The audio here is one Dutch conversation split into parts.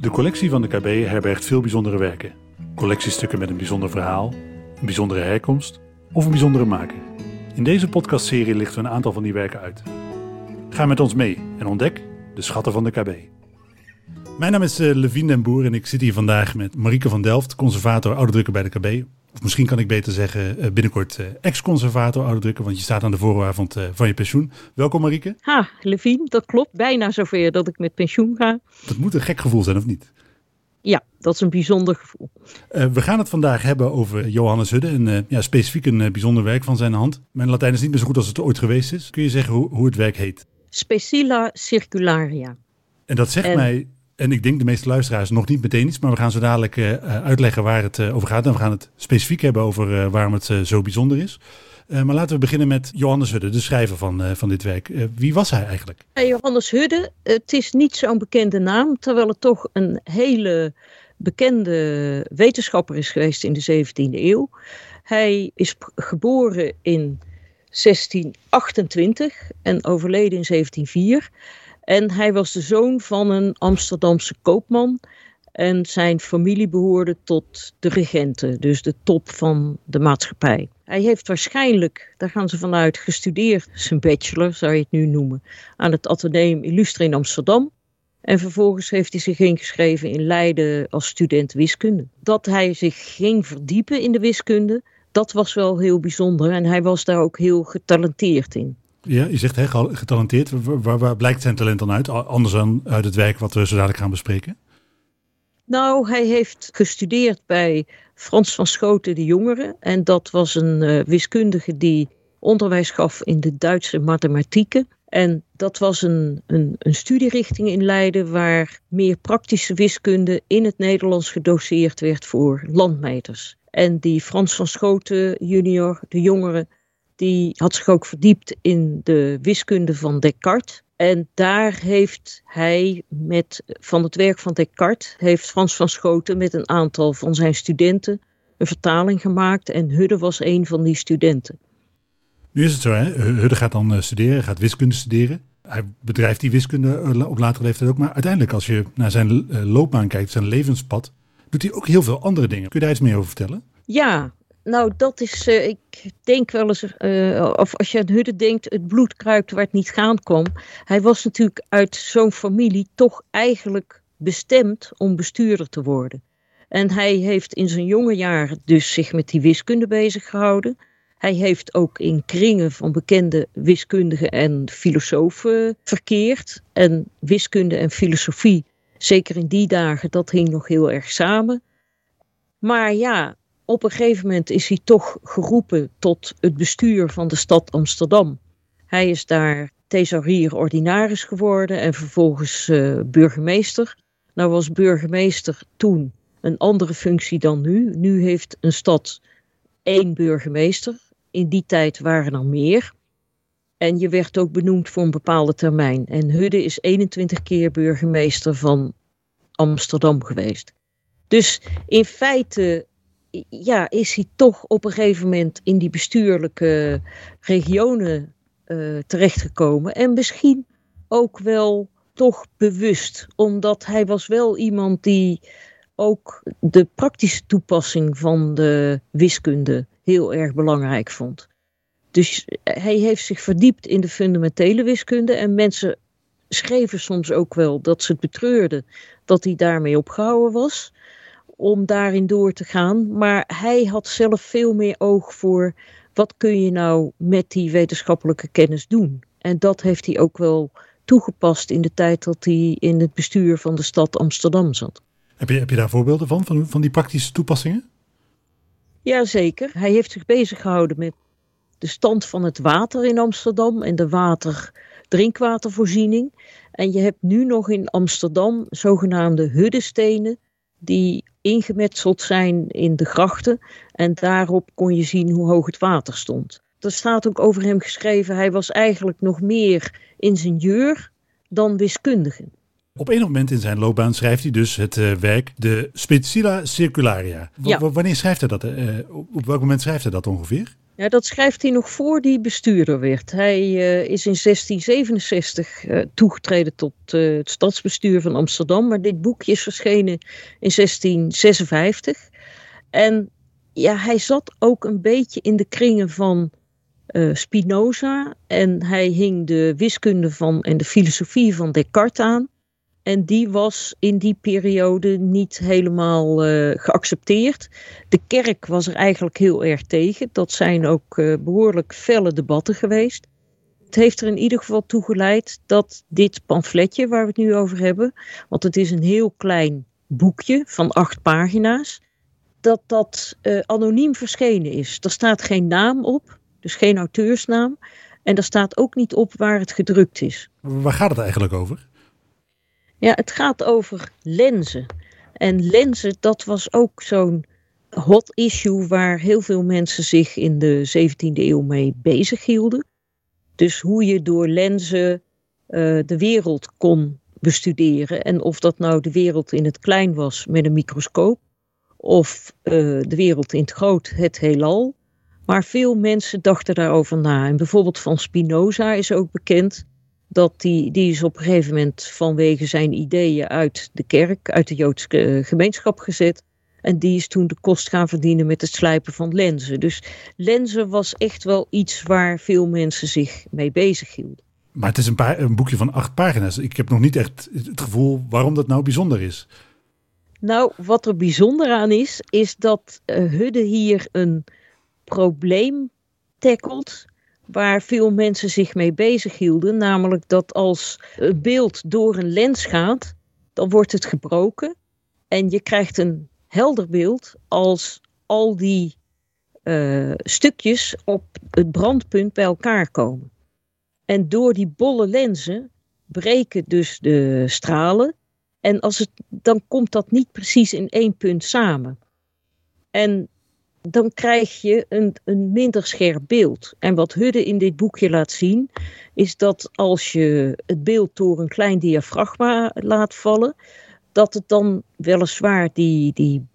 De collectie van de KB herbergt veel bijzondere werken. Collectiestukken met een bijzonder verhaal, een bijzondere herkomst of een bijzondere maker. In deze podcastserie lichten we een aantal van die werken uit. Ga met ons mee en ontdek de schatten van de KB. Mijn naam is uh, Levine den Boer en ik zit hier vandaag met Marieke van Delft, conservator oude drukken bij de KB. Of misschien kan ik beter zeggen uh, binnenkort uh, ex-conservator oude drukken, want je staat aan de vooravond van je pensioen. Welkom Marieke. Ha, Levine, dat klopt. Bijna zover dat ik met pensioen ga. Dat moet een gek gevoel zijn, of niet? Ja, dat is een bijzonder gevoel. we gaan het vandaag hebben over Johannes Hudde en ja, specifiek een bijzonder werk van zijn hand. Mijn Latijn is niet meer zo goed als het ooit geweest is. Kun je zeggen hoe, hoe het werk heet? Specila circularia. En dat zegt mij en ik denk de meeste luisteraars nog niet meteen iets, maar we gaan zo dadelijk uh, uitleggen waar het uh, over gaat. En we gaan het specifiek hebben over waarom het zo bijzonder is. maar laten we beginnen met Johannes Hudde, de schrijver van, van dit werk. wie was hij eigenlijk? Johannes Hudde, het is niet zo'n bekende naam, terwijl het toch een hele bekende wetenschapper is geweest in de 17e eeuw. Hij is geboren in 1628 en overleden in 1704. En hij was de zoon van een Amsterdamse koopman. En zijn familie behoorde tot de regenten, dus de top van de maatschappij. Hij heeft waarschijnlijk, daar gaan ze vanuit, gestudeerd, zijn bachelor zou je het nu noemen, aan het Atheneum Illustre in Amsterdam. En vervolgens heeft hij zich ingeschreven in Leiden als student wiskunde. Dat hij zich ging verdiepen in de wiskunde, dat was wel heel bijzonder. En hij was daar ook heel getalenteerd in. Ja, je zegt hè, getalenteerd. Waar, waar, blijkt zijn talent dan uit? Anders dan uit het werk wat we zo dadelijk gaan bespreken? Nou, hij heeft gestudeerd bij Frans van Schoten de Jongere. En dat was een uh, wiskundige die onderwijs gaf in de Duitse mathematieken. En dat was een, een, een studierichting in Leiden waar meer praktische wiskunde in het Nederlands gedoseerd werd voor landmeters. En die Frans van Schoten junior, de jongere, die had zich ook verdiept in de wiskunde van Descartes. En daar heeft hij met, van het werk van Descartes, heeft Frans van Schoten met een aantal van zijn studenten een vertaling gemaakt. En Hudde was een van die studenten. Nu is het zo, hè? Hudde gaat dan eh, studeren, gaat wiskunde studeren. Hij bedrijft die wiskunde eh, op latere leeftijd ook. Maar uiteindelijk, als je naar zijn eh, loopbaan kijkt, zijn levenspad, doet hij ook heel veel andere dingen. Kun je daar iets meer over vertellen? Ja, nou, dat is, uh, ik denk wel eens, uh, of als je aan Hudde denkt, het bloed kruipt waar het niet gaan kwam. Hij was natuurlijk uit zo'n familie toch eigenlijk bestemd om bestuurder te worden. En hij heeft in zijn jonge jaren dus zich met die wiskunde bezig gehouden. Hij heeft ook in kringen van bekende wiskundigen en filosofen verkeerd. En wiskunde en filosofie, zeker in die dagen, dat hing nog heel erg samen. Maar ja, op een gegeven moment is hij toch geroepen tot het bestuur van de stad Amsterdam. Hij is daar thesaurier ordinaris geworden en vervolgens uh, burgemeester. Nou was burgemeester toen een andere functie dan nu. Nu heeft een stad één burgemeester. In die tijd waren er meer. En je werd ook benoemd voor een bepaalde termijn. En Hudde is 21 keer burgemeester van Amsterdam geweest. Dus in feite ja, is hij toch op een gegeven moment in die bestuurlijke regionen uh, terechtgekomen. En misschien ook wel toch bewust, omdat hij was wel iemand die ook de praktische toepassing van de wiskunde heel erg belangrijk vond. Dus hij heeft zich verdiept in de fundamentele wiskunde en mensen schreven soms ook wel dat ze het betreurden dat hij daarmee opgehouden was om daarin door te gaan. Maar hij had zelf veel meer oog voor wat kun je nou met die wetenschappelijke kennis doen. En dat heeft hij ook wel toegepast in de tijd dat hij in het bestuur van de stad Amsterdam zat. Heb je, heb je daar voorbeelden van, van, van die praktische toepassingen? Jazeker. Hij heeft zich bezig gehouden met de stand van het water in Amsterdam en de water, drinkwatervoorziening. En je hebt nu nog in Amsterdam zogenaamde huddestenen die ingemetseld zijn in de grachten. En daarop kon je zien hoe hoog het water stond. Er staat ook over hem geschreven, hij was eigenlijk nog meer ingenieur dan wiskundige. Op een moment in zijn loopbaan schrijft hij dus het uh, werk De Specila Circularia. W ja. Wanneer schrijft hij dat? Uh, op welk moment schrijft hij dat ongeveer? Ja, dat schrijft hij nog voor hij bestuurder werd. Hij uh, is in 1667 uh, toegetreden tot uh, het stadsbestuur van Amsterdam. Maar dit boekje is verschenen in 1656. En ja, hij zat ook een beetje in de kringen van Spinoza. En hij hing de wiskunde van en de filosofie van Descartes aan. En die was in die periode niet helemaal uh, geaccepteerd. De kerk was er eigenlijk heel erg tegen. Dat zijn ook uh, behoorlijk felle debatten geweest. Het heeft er in ieder geval toe geleid dat dit pamfletje waar we het nu over hebben, want het is een heel klein boekje van acht pagina's, dat dat uh, anoniem verschenen is. Er staat geen naam op, dus geen auteursnaam. En er staat ook niet op waar het gedrukt is. Waar gaat het eigenlijk over? Ja, het gaat over lenzen. En lenzen, dat was ook zo'n hot issue waar heel veel mensen zich in de 17e eeuw mee bezig hielden. Dus hoe je door lenzen uh, de wereld kon bestuderen. En of dat nou de wereld in het klein was met een microscoop, of uh, de wereld in het groot, het heelal. Maar veel mensen dachten daarover na. En bijvoorbeeld van Spinoza is ook bekend dat die, die is op een gegeven moment vanwege zijn ideeën uit de kerk, uit de Joodse eh, gemeenschap gezet. En die is toen de kost gaan verdienen met het slijpen van lenzen. Dus lenzen was echt wel iets waar veel mensen zich mee bezig hielden. Maar het is een, paar, een boekje van acht pagina's. Ik heb nog niet echt het gevoel waarom dat nou bijzonder is. Nou, wat er bijzonder aan is, is dat uh, Hudde hier een probleem tackelt waar veel mensen zich mee bezig hielden. Namelijk dat als een beeld door een lens gaat, dan wordt het gebroken. En je krijgt een helder beeld als al die uh, stukjes op het brandpunt bij elkaar komen. En door die bolle lenzen breken dus de stralen. En als het, dan komt dat niet precies in één punt samen. En dan krijg je een, een minder scherp beeld. En wat Hudde in dit boekje laat zien, is dat als je het beeld door een klein diafragma laat vallen, dat het dan weliswaar die, die,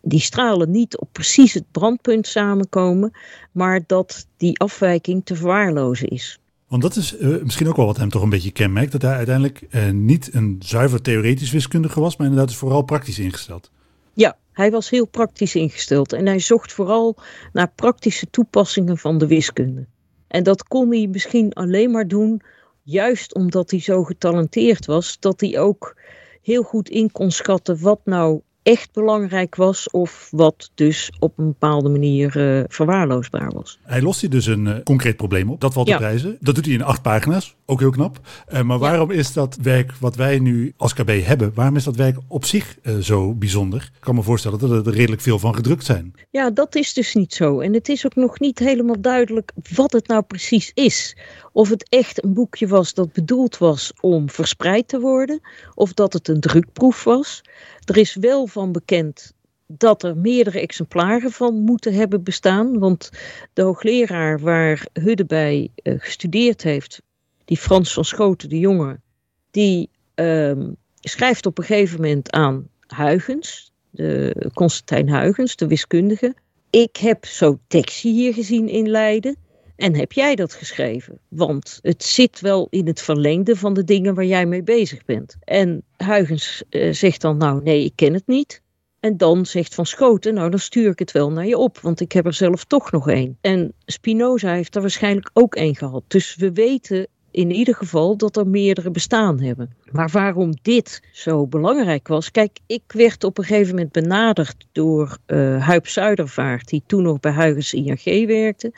die stralen niet op precies het brandpunt samenkomen, maar dat die afwijking te verwaarlozen is. Want dat is uh, misschien ook wel wat hem toch een beetje kenmerkt, dat hij uiteindelijk uh, niet een zuiver theoretisch wiskundige was, maar inderdaad is vooral praktisch ingesteld. Ja, hij was heel praktisch ingesteld en hij zocht vooral naar praktische toepassingen van de wiskunde. En dat kon hij misschien alleen maar doen, juist omdat hij zo getalenteerd was, dat hij ook heel goed in kon schatten wat nou echt belangrijk was of wat dus op een bepaalde manier uh, verwaarloosbaar was. Hij lost hier dus een uh, concreet probleem op, dat valt te ja. prijzen. Dat doet hij in acht pagina's, ook heel knap. Uh, maar waarom is dat werk wat wij nu als KB hebben, waarom is dat werk op zich zo bijzonder? Ik kan me voorstellen dat er redelijk veel van gedrukt zijn. Ja, dat is dus niet zo. En het is ook nog niet helemaal duidelijk wat het nou precies is. Of het echt een boekje was dat bedoeld was om verspreid te worden, of dat het een drukproef was. Er is wel van bekend dat er meerdere exemplaren van moeten hebben bestaan. Want de hoogleraar waar Hudde bij gestudeerd heeft, die Frans van Schoten, de jongen, die uh, schrijft op een gegeven moment aan Huygens, de Constantijn Huygens, de wiskundige. Ik heb zo tekstje hier gezien in Leiden. En heb jij dat geschreven? Want het zit wel in het verlengde van de dingen waar jij mee bezig bent. En Huygens uh, zegt dan, nou nee, ik ken het niet. En dan zegt Van Schoten, nou dan stuur ik het wel naar je op, want ik heb er zelf toch nog één. En Spinoza heeft er waarschijnlijk ook één gehad. Dus we weten in ieder geval dat er meerdere bestaan hebben. Maar waarom dit zo belangrijk was, kijk, ik werd op een gegeven moment benaderd door uh, Huip Zuidervaart, die toen nog bij Huygens ING werkte.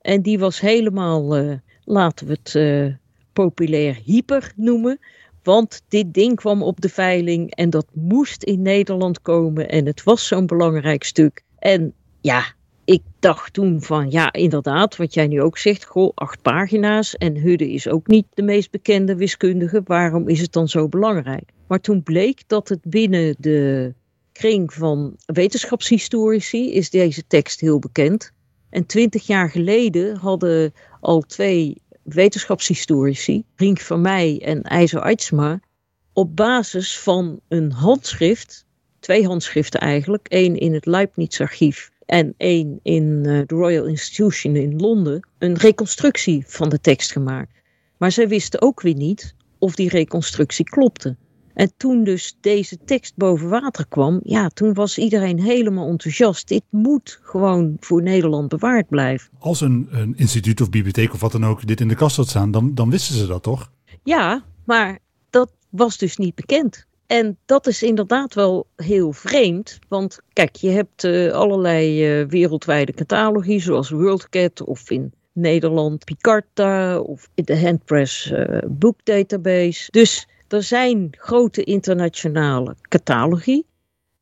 En die was helemaal, uh, laten we het uh, populair, hyper noemen. Want dit ding kwam op de veiling en dat moest in Nederland komen. En het was zo'n belangrijk stuk. En ja, ik dacht toen van ja, inderdaad, wat jij nu ook zegt, goh, acht pagina's. En Hudde is ook niet de meest bekende wiskundige. Waarom is het dan zo belangrijk? Maar toen bleek dat het binnen de kring van wetenschapshistorici is deze tekst heel bekend. En twintig jaar geleden hadden al twee wetenschapshistorici, Rink van Meij en IJzer Aitsma, op basis van een handschrift, twee handschriften eigenlijk, één in het Leibniz-archief en één in de Royal Institution in Londen een reconstructie van de tekst gemaakt. Maar zij wisten ook weer niet of die reconstructie klopte. En toen dus deze tekst boven water kwam, ja, toen was iedereen helemaal enthousiast. Dit moet gewoon voor Nederland bewaard blijven. Als een, een instituut of bibliotheek of wat dan ook dit in de kast had staan, dan, dan wisten ze dat toch? Ja, maar dat was dus niet bekend. En dat is inderdaad wel heel vreemd, want kijk, je hebt uh, allerlei uh, wereldwijde catalogie, zoals WorldCat of in Nederland Picarta of de Handpress uh, Book Database. Dus er zijn grote internationale catalogie,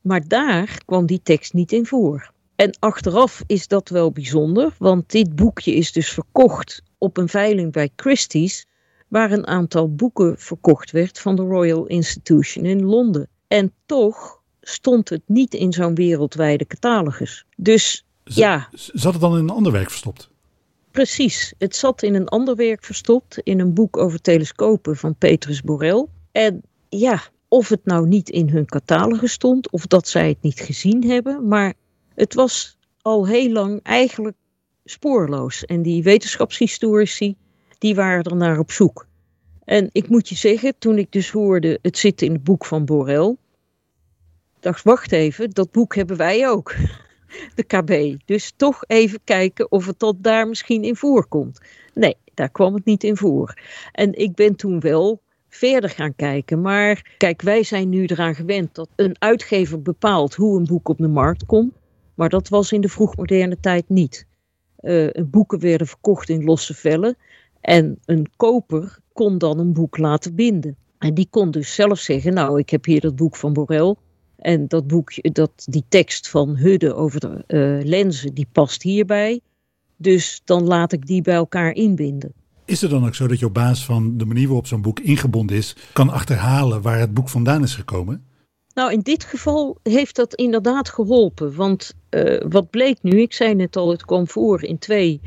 maar daar kwam die tekst niet in voor. En achteraf is dat wel bijzonder, want dit boekje is dus verkocht op een veiling bij Christie's, waar een aantal boeken verkocht werd van de Royal Institution in Londen. En toch stond het niet in zo'n wereldwijde catalogus. Dus ja. Zat het dan in een ander werk verstopt? Precies, het zat in een ander werk verstopt, in een boek over telescopen van Petrus Borel. En ja, of het nou niet in hun catalogus stond, of dat zij het niet gezien hebben, maar het was al heel lang eigenlijk spoorloos. En die wetenschapshistorici, die waren er naar op zoek. En ik moet je zeggen, toen ik dus hoorde, het zit in het boek van Borel, dacht, wacht even, dat boek hebben wij ook. De KB. Dus toch even kijken of het tot daar misschien in voorkomt. Nee, daar kwam het niet in voor. En ik ben toen wel verder gaan kijken. Maar kijk, wij zijn nu eraan gewend dat een uitgever bepaalt hoe een boek op de markt komt. Maar dat was in de vroegmoderne tijd niet. Uh, boeken werden verkocht in losse vellen. En een koper kon dan een boek laten binden. En die kon dus zelf zeggen: Nou, ik heb hier dat boek van Borel. En dat boekje, dat, die tekst van Hudde over de uh, lenzen, die past hierbij. Dus dan laat ik die bij elkaar inbinden. Is het dan ook zo dat je op basis van de manier waarop zo'n boek ingebonden is, kan achterhalen waar het boek vandaan is gekomen? Nou, in dit geval heeft dat inderdaad geholpen. Want uh, wat bleek nu, ik zei net al, het kwam voor in twee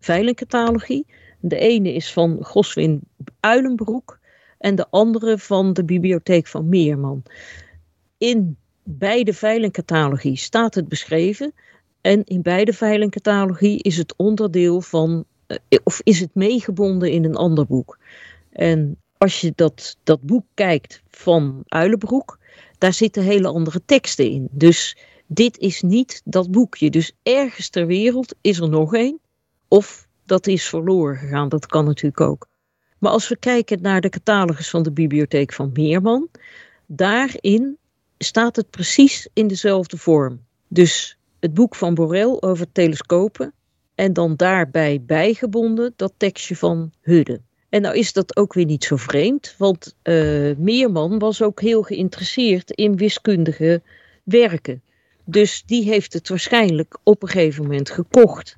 veilingcatalogie. De ene is van Goswin Uilenbroek en de andere van de bibliotheek van Meerman. In beide veilingcatalogie staat het beschreven. En in beide veilingcatalogie is het onderdeel van eh, of is het meegebonden in een ander boek? En als je dat, dat boek kijkt van Uilenbroek, daar zitten hele andere teksten in. Dus dit is niet dat boekje. Dus ergens ter wereld is er nog één. Of dat is verloren gegaan, dat kan natuurlijk ook. Maar als we kijken naar de catalogus van de bibliotheek van Meerman, daarin staat het precies in dezelfde vorm. Dus het boek van Borel over telescopen en dan daarbij bijgebonden dat tekstje van Hudde. En nou is dat ook weer niet zo vreemd, want uh, Meerman was ook heel geïnteresseerd in wiskundige werken. Dus die heeft het waarschijnlijk op een gegeven moment gekocht.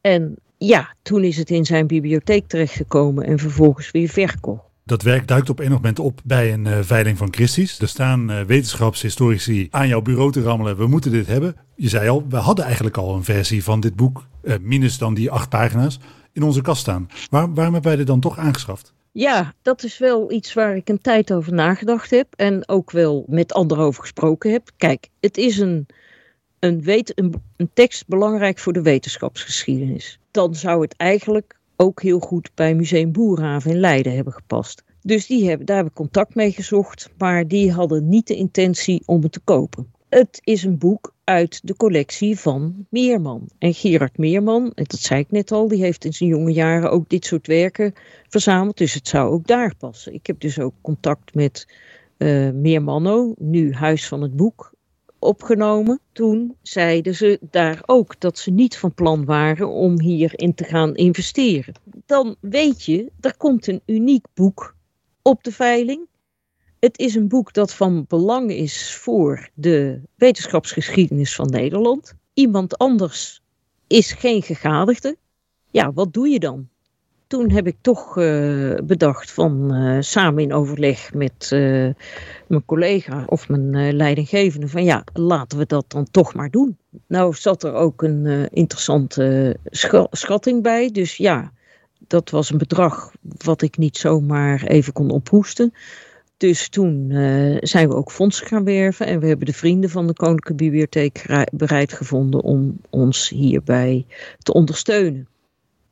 En ja, toen is het in zijn bibliotheek terechtgekomen en vervolgens weer verkocht. Dat werk duikt op een moment op bij een uh, veiling van Christie's. Er staan uh, wetenschapshistorici aan jouw bureau te rammelen. We moeten dit hebben. Je zei al, we hadden eigenlijk al een versie van dit boek, uh, minus dan die acht pagina's, in onze kast staan. Waar, waarom hebben wij dit dan toch aangeschaft? Ja, dat is wel iets waar ik een tijd over nagedacht heb en ook wel met anderen over gesproken heb. Kijk, het is een, een, een, een tekst belangrijk voor de wetenschapsgeschiedenis. Dan zou het eigenlijk ook heel goed bij Museum Boerhaven in Leiden hebben gepast. Dus die hebben, daar hebben we contact mee gezocht, maar die hadden niet de intentie om het te kopen. Het is een boek uit de collectie van Meerman. En Gerard Meerman, dat zei ik net al, die heeft in zijn jonge jaren ook dit soort werken verzameld. Dus het zou ook daar passen. Ik heb dus ook contact met uh, Meermanno, nu Huis van het Boek, opgenomen. Toen zeiden ze daar ook dat ze niet van plan waren om hierin te gaan investeren. Dan weet je, er komt een uniek boek op de veiling. Het is een boek dat van belang is voor de wetenschapsgeschiedenis van Nederland. Iemand anders is geen gegadigde. Ja, wat doe je dan? Toen heb ik toch uh, bedacht van uh, samen in overleg met uh, mijn collega of mijn leidinggevende van ja, laten we dat dan toch maar doen. Nou zat er ook een interessante schatting bij, dus ja, dat was een bedrag wat ik niet zomaar even kon ophoesten. Dus toen zijn we ook fondsen gaan werven en we hebben de vrienden van de Koninklijke Bibliotheek bereid gevonden om ons hierbij te ondersteunen.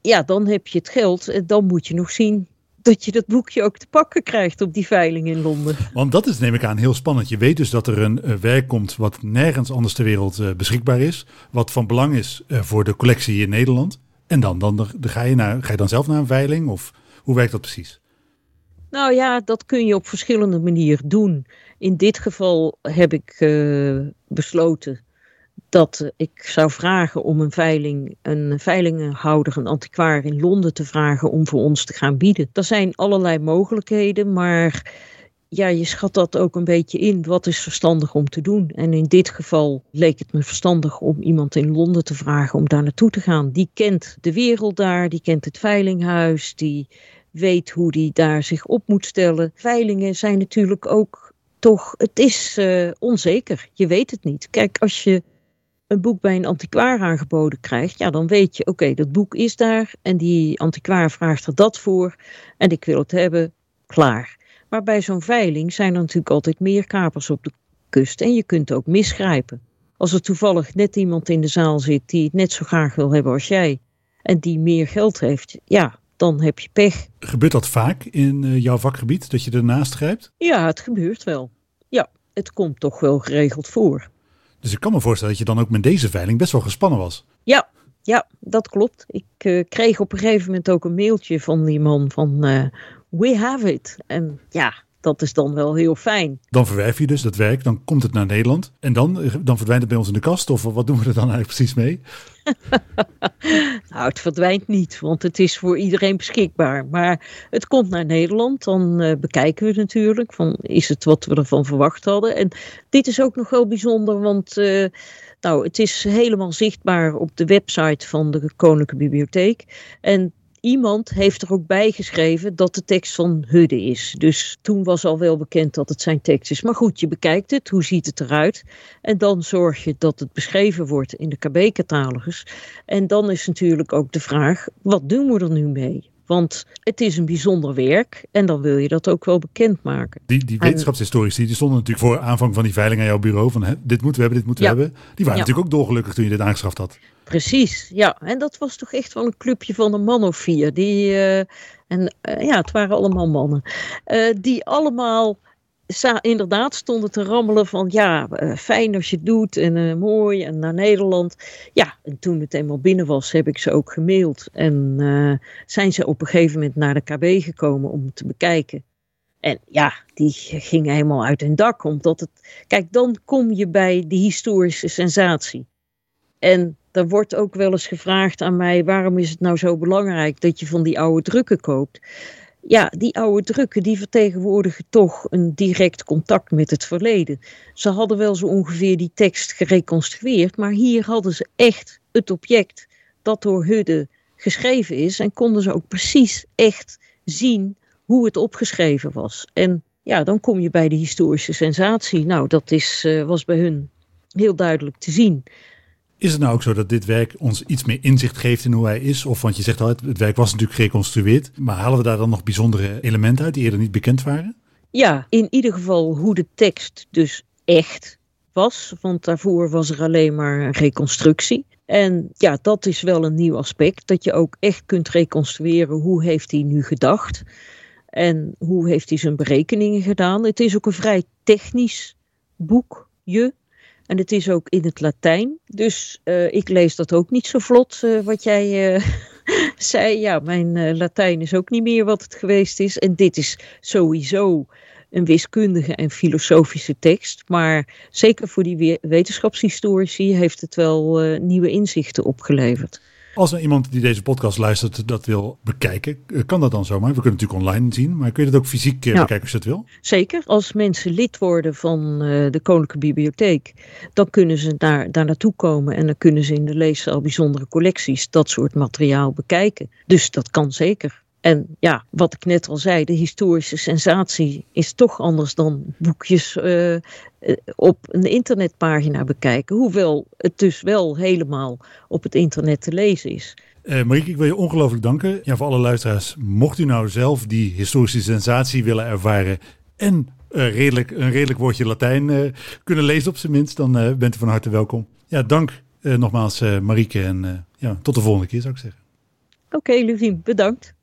Ja, dan heb je het geld en dan moet je nog zien dat je dat boekje ook te pakken krijgt op die veiling in Londen. Want dat is, neem ik aan, heel spannend. Je weet dus dat er een werk komt wat nergens anders ter wereld uh, beschikbaar is. Wat van belang is uh, voor de collectie in Nederland. En dan, dan, dan, ga, je naar, ga je dan zelf naar een veiling? Of hoe werkt dat precies? Nou ja, dat kun je op verschillende manieren doen. In dit geval heb ik besloten dat ik zou vragen om een veiling, een veilingenhouder, een antiquaar in Londen te vragen om voor ons te gaan bieden. Er zijn allerlei mogelijkheden, maar ja, je schat dat ook een beetje in. Wat is verstandig om te doen? En in dit geval leek het me verstandig om iemand in Londen te vragen om daar naartoe te gaan. Die kent de wereld daar, die kent het veilinghuis, die weet hoe die daar zich op moet stellen. Veilingen zijn natuurlijk ook toch, het is uh, onzeker. Je weet het niet. Kijk, als je een boek bij een antiquaar aangeboden krijgt, ja, dan weet je, oké, dat boek is daar en die antiquaar vraagt er dat voor en ik wil het hebben, klaar. Maar bij zo'n veiling zijn er natuurlijk altijd meer kapers op de kust en je kunt ook misgrijpen. Als er toevallig net iemand in de zaal zit die het net zo graag wil hebben als jij en die meer geld heeft, ja, dan heb je pech. Gebeurt dat vaak in eh, jouw vakgebied, dat je ernaast grijpt? Ja, het gebeurt wel. Ja, het komt toch wel geregeld voor. Dus ik kan me voorstellen dat je dan ook met deze veiling best wel gespannen was. Ja, ja dat klopt. Ik uh, kreeg op een gegeven moment ook een mailtje van die man van uh, we have it. En ja, dat is dan wel heel fijn. Dan verwerf je dus dat werk, dan komt het naar Nederland. En dan, dan verdwijnt het bij ons in de kast? Of wat doen we er dan eigenlijk precies mee? nou, het verdwijnt niet, want het is voor iedereen beschikbaar. Maar het komt naar Nederland, dan uh, bekijken we het natuurlijk. Van, is het wat we ervan verwacht hadden? En dit is ook nog wel bijzonder, want... Uh, nou, het is helemaal zichtbaar op de website van de Koninklijke Bibliotheek. En iemand heeft er ook bij geschreven dat de tekst van Hudde is. Dus toen was al wel bekend dat het zijn tekst is. Maar goed, je bekijkt het, hoe ziet het eruit? En dan zorg je dat het beschreven wordt in de KB-catalogus. En dan is natuurlijk ook de vraag, wat doen we er nu mee? Want het is een bijzonder werk en dan wil je dat ook wel bekendmaken. Die, die wetenschapshistorici die stonden natuurlijk voor aanvang van die veiling aan jouw bureau. Van hè, dit moeten we hebben, dit moeten we hebben. Die waren natuurlijk ook dolgelukkig toen je dit aangeschaft had. Precies, ja. En dat was toch echt wel een clubje van een man of vier. Die, uh, en uh, ja, het waren allemaal mannen. Uh, die allemaal inderdaad stonden te rammelen van ja, fijn als je het doet en mooi en naar Nederland. Ja, en toen het eenmaal binnen was, heb ik ze ook gemaild. En zijn ze op een gegeven moment naar de KB gekomen om te bekijken. En ja, die gingen helemaal uit hun dak, omdat het... Kijk, dan kom je bij die historische sensatie. En er wordt ook wel eens gevraagd aan mij: waarom is het nou zo belangrijk dat je van die oude drukken koopt? Ja, die oude drukken die vertegenwoordigen toch een direct contact met het verleden. Ze hadden wel zo ongeveer die tekst gereconstrueerd, maar hier hadden ze echt het object dat door Hudde geschreven is en konden ze ook precies echt zien hoe het opgeschreven was. En ja, dan kom je bij de historische sensatie. Nou, dat is, uh, was bij hun heel duidelijk te zien. Is het nou ook zo dat dit werk ons iets meer inzicht geeft in hoe hij is? Of want je zegt al, het, werk was natuurlijk gereconstrueerd. Maar halen we daar dan nog bijzondere elementen uit die eerder niet bekend waren? Ja, in ieder geval hoe de tekst dus echt was. Want daarvoor was er alleen maar een reconstructie. En ja, dat is wel een nieuw aspect. Dat je ook echt kunt reconstrueren hoe heeft hij nu gedacht. En hoe heeft hij zijn berekeningen gedaan. Het is ook een vrij technisch boekje. En het is ook in het Latijn. Dus uh, ik lees dat ook niet zo vlot, uh, wat jij uh, zei. Ja, mijn Latijn is ook niet meer wat het geweest is. En dit is sowieso een wiskundige en filosofische tekst. Maar zeker voor die wetenschapshistorici heeft het wel nieuwe inzichten opgeleverd. Als er iemand die deze podcast luistert dat wil bekijken, eh, kan dat dan zomaar? We kunnen het natuurlijk online zien, maar kun je dat ook fysiek eh, bekijken als je dat wil? Zeker. Als mensen lid worden van uh, de Koninklijke Bibliotheek, dan kunnen ze daar, daar naartoe komen en dan kunnen ze in de leeszaal bijzondere collecties dat soort materiaal bekijken. Dus dat kan zeker. En ja, wat ik net al zei, de historische sensatie is toch anders dan boekjes uh, op een internetpagina bekijken. Hoewel het dus wel helemaal op het internet te lezen is. Uh, Marieke, ik wil je ongelooflijk danken. Ja, voor alle luisteraars, mocht u nou zelf die historische sensatie willen ervaren en redelijk, een redelijk woordje Latijn kunnen lezen op zijn minst, dan bent u van harte welkom. Ja, dank nogmaals Marieke en ja, tot de volgende keer zou ik zeggen. Oké, okay, bedankt.